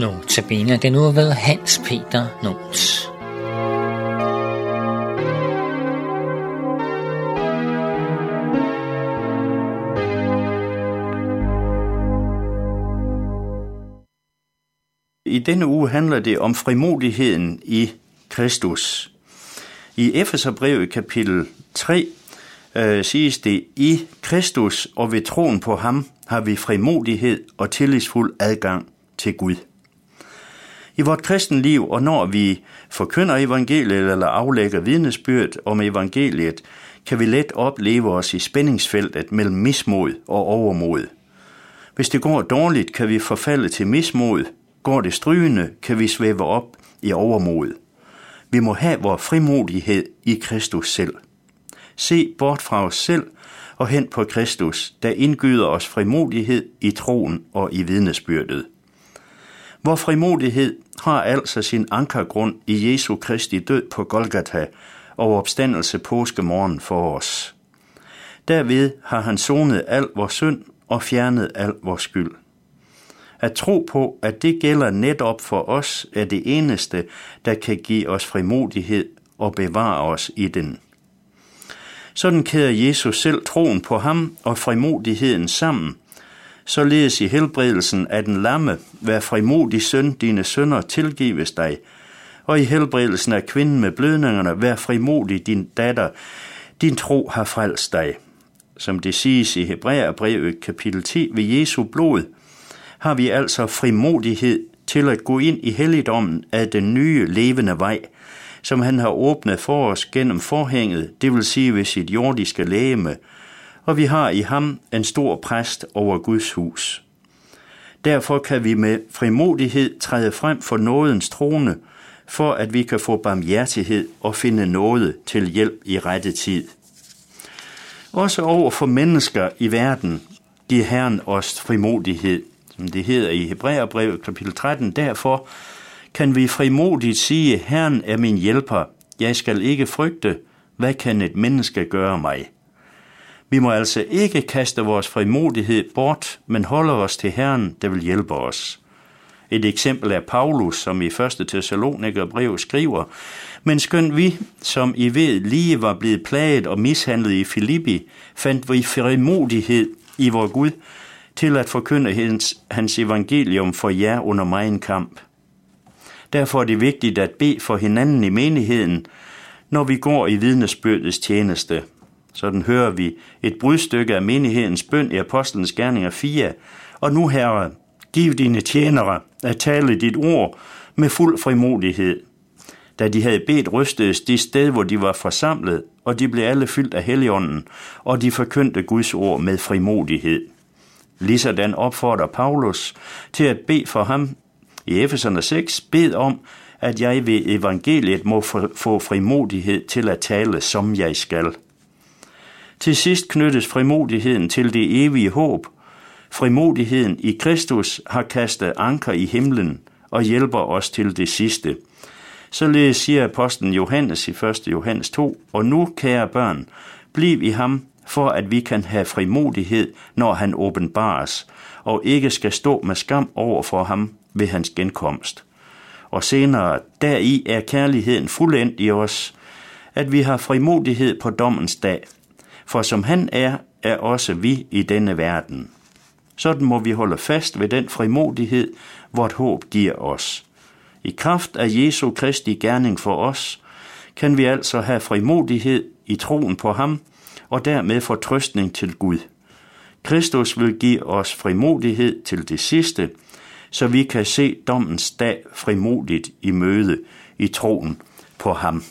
Notabene den nu ved Hans Peter Notes. I denne uge handler det om frimodigheden i Kristus. I Efeserbrevet kapitel 3 øh, siges det, i Kristus og ved troen på ham har vi frimodighed og tillidsfuld adgang til Gud. I vort kristenliv, og når vi forkynder evangeliet eller aflægger vidnesbyrd om evangeliet, kan vi let opleve os i spændingsfeltet mellem mismod og overmod. Hvis det går dårligt, kan vi forfalde til mismod. Går det strygende, kan vi svæve op i overmod. Vi må have vores frimodighed i Kristus selv. Se bort fra os selv og hen på Kristus, der indgyder os frimodighed i troen og i vidnesbyrdet. Vor frimodighed har altså sin ankergrund i Jesu Kristi død på Golgata og opstandelse påskemorgen for os. Derved har han sonet al vores synd og fjernet al vores skyld. At tro på, at det gælder netop for os, er det eneste, der kan give os frimodighed og bevare os i den. Sådan kæder Jesus selv troen på ham og frimodigheden sammen, således i helbredelsen af den lamme, vær frimodig søn, dine sønder tilgives dig, og i helbredelsen af kvinden med blødningerne, vær frimodig din datter, din tro har frelst dig. Som det siges i Hebræerbrevet kapitel 10 ved Jesu blod, har vi altså frimodighed til at gå ind i helligdommen af den nye levende vej, som han har åbnet for os gennem forhænget, det vil sige ved sit jordiske lægeme, og vi har i ham en stor præst over Guds hus. Derfor kan vi med frimodighed træde frem for nådens trone, for at vi kan få barmhjertighed og finde nåde til hjælp i rette tid. Også over for mennesker i verden giver Herren os frimodighed, som det hedder i Hebræerbrevet kapitel 13. Derfor kan vi frimodigt sige, Herren er min hjælper, jeg skal ikke frygte, hvad kan et menneske gøre mig? Vi må altså ikke kaste vores frimodighed bort, men holde os til Herren, der vil hjælpe os. Et eksempel er Paulus, som i 1. Thessaloniker brev skriver, men skønt vi, som I ved, lige var blevet plaget og mishandlet i Filippi, fandt vi frimodighed i vor Gud til at forkynde hans, hans evangelium for jer under mig en kamp. Derfor er det vigtigt at bede for hinanden i menigheden, når vi går i vidnesbyrdets tjeneste. Sådan hører vi et brudstykke af menighedens bøn i Apostlenes Gerninger 4. Og nu, Herre, giv dine tjenere at tale dit ord med fuld frimodighed. Da de havde bedt, rystedes de sted, hvor de var forsamlet, og de blev alle fyldt af Helligånden, og de forkyndte Guds ord med frimodighed. Ligesådan opfordrer Paulus til at bede for ham i Efeserne 6, bed om, at jeg ved evangeliet må få frimodighed til at tale, som jeg skal. Til sidst knyttes frimodigheden til det evige håb. Frimodigheden i Kristus har kastet anker i himlen og hjælper os til det sidste. Således siger apostlen Johannes i 1. Johannes 2, og nu, kære børn, bliv i ham, for at vi kan have frimodighed, når han åbenbares, og ikke skal stå med skam over for ham ved hans genkomst. Og senere, deri er kærligheden fuldendt i os, at vi har frimodighed på dommens dag, for som han er, er også vi i denne verden. Sådan må vi holde fast ved den frimodighed, vort håb giver os. I kraft af Jesu Kristi gerning for os, kan vi altså have frimodighed i troen på ham, og dermed fortrøstning til Gud. Kristus vil give os frimodighed til det sidste, så vi kan se dommens dag frimodigt i møde i troen på ham.